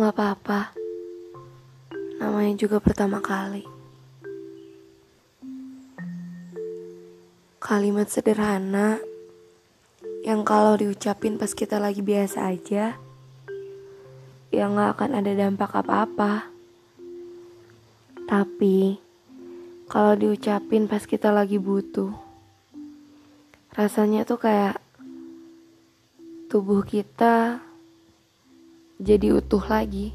Nggak apa-apa. Namanya juga pertama kali. Kalimat sederhana yang kalau diucapin pas kita lagi biasa aja, ya nggak akan ada dampak apa-apa. Tapi kalau diucapin pas kita lagi butuh, rasanya tuh kayak tubuh kita jadi utuh lagi.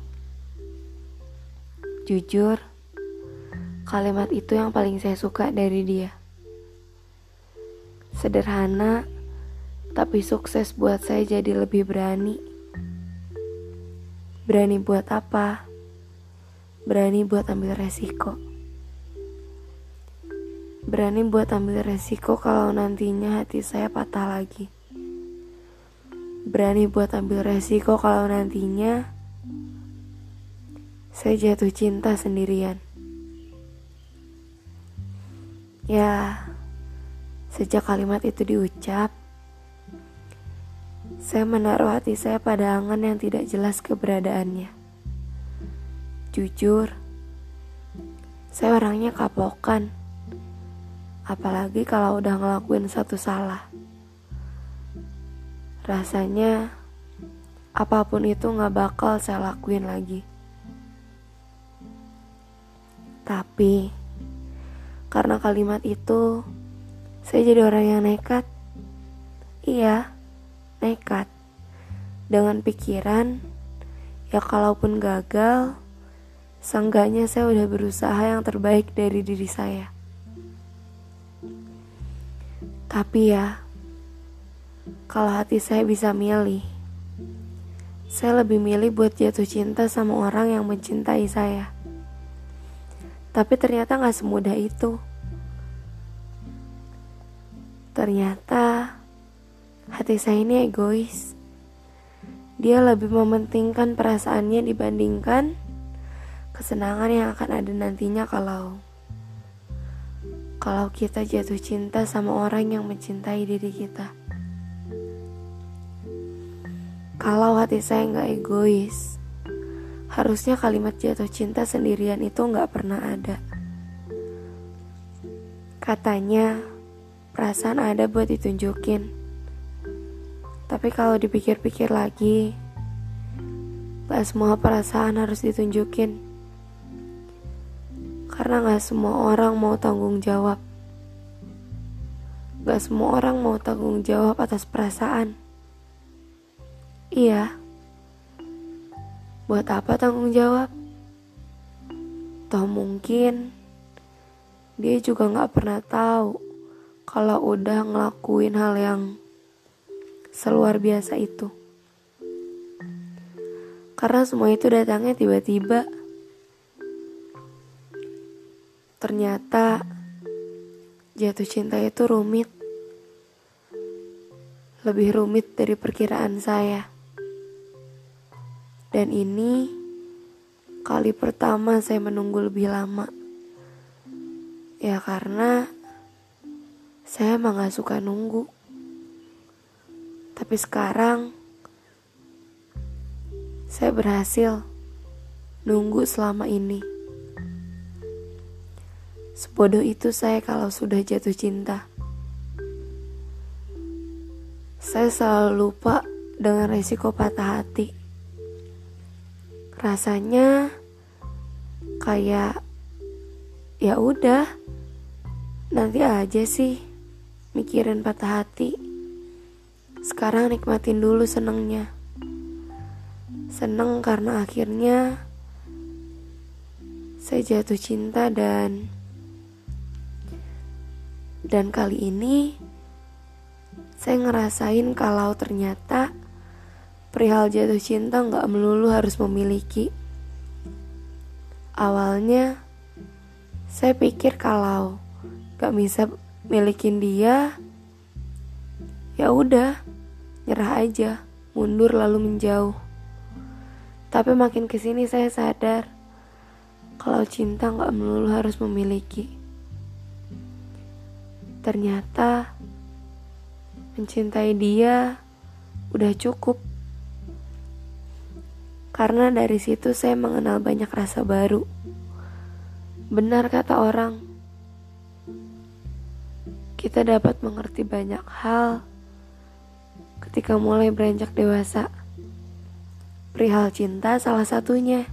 Jujur, kalimat itu yang paling saya suka dari dia. Sederhana, tapi sukses buat saya jadi lebih berani. Berani buat apa? Berani buat ambil resiko. Berani buat ambil resiko kalau nantinya hati saya patah lagi berani buat ambil resiko kalau nantinya saya jatuh cinta sendirian. Ya, sejak kalimat itu diucap, saya menaruh hati saya pada angan yang tidak jelas keberadaannya. Jujur, saya orangnya kapokan. Apalagi kalau udah ngelakuin satu salah. Rasanya apa pun itu gak bakal saya lakuin lagi. Tapi karena kalimat itu saya jadi orang yang nekat. Iya, nekat. Dengan pikiran ya kalaupun gagal, seenggaknya saya udah berusaha yang terbaik dari diri saya. Tapi ya, kalau hati saya bisa milih, saya lebih milih buat jatuh cinta sama orang yang mencintai saya. Tapi ternyata gak semudah itu. Ternyata hati saya ini egois. Dia lebih mementingkan perasaannya dibandingkan kesenangan yang akan ada nantinya kalau kalau kita jatuh cinta sama orang yang mencintai diri kita. Kalau hati saya nggak egois, harusnya kalimat jatuh cinta sendirian itu nggak pernah ada. Katanya, perasaan ada buat ditunjukin. Tapi kalau dipikir-pikir lagi, gak semua perasaan harus ditunjukin. Karena gak semua orang mau tanggung jawab. Gak semua orang mau tanggung jawab atas perasaan. Iya. Buat apa tanggung jawab? Toh mungkin dia juga gak pernah tahu kalau udah ngelakuin hal yang seluar biasa itu. Karena semua itu datangnya tiba-tiba. Ternyata jatuh cinta itu rumit. Lebih rumit dari perkiraan saya. Dan ini kali pertama saya menunggu lebih lama. Ya karena saya emang gak suka nunggu. Tapi sekarang saya berhasil nunggu selama ini. Sebodoh itu saya kalau sudah jatuh cinta. Saya selalu lupa dengan resiko patah hati rasanya kayak ya udah nanti aja sih mikirin patah hati. Sekarang nikmatin dulu senengnya. Seneng karena akhirnya saya jatuh cinta dan dan kali ini saya ngerasain kalau ternyata Perihal jatuh cinta nggak melulu harus memiliki. Awalnya, saya pikir kalau gak bisa milikin dia, ya udah, nyerah aja, mundur lalu menjauh. Tapi makin ke sini saya sadar kalau cinta nggak melulu harus memiliki. Ternyata mencintai dia udah cukup Karena dari situ saya mengenal banyak rasa baru. Benar kata orang, kita dapat mengerti banyak hal ketika mulai beranjak dewasa. Perihal cinta salah satunya.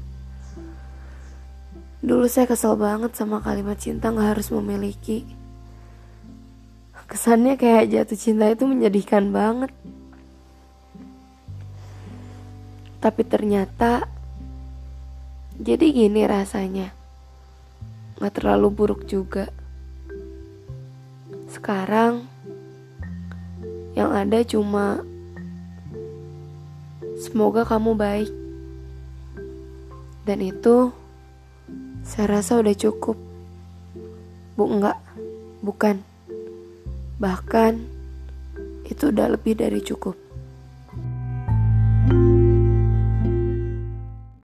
Dulu saya kesel banget sama kalimat cinta gak harus memiliki. Kesannya kayak jatuh cinta itu menyedihkan banget. Tapi ternyata jadi gini rasanya. Gak terlalu buruk juga. Sekarang yang ada cuma semoga kamu baik. Dan itu saya rasa udah cukup. Bu enggak, bukan. Bahkan itu udah lebih dari cukup.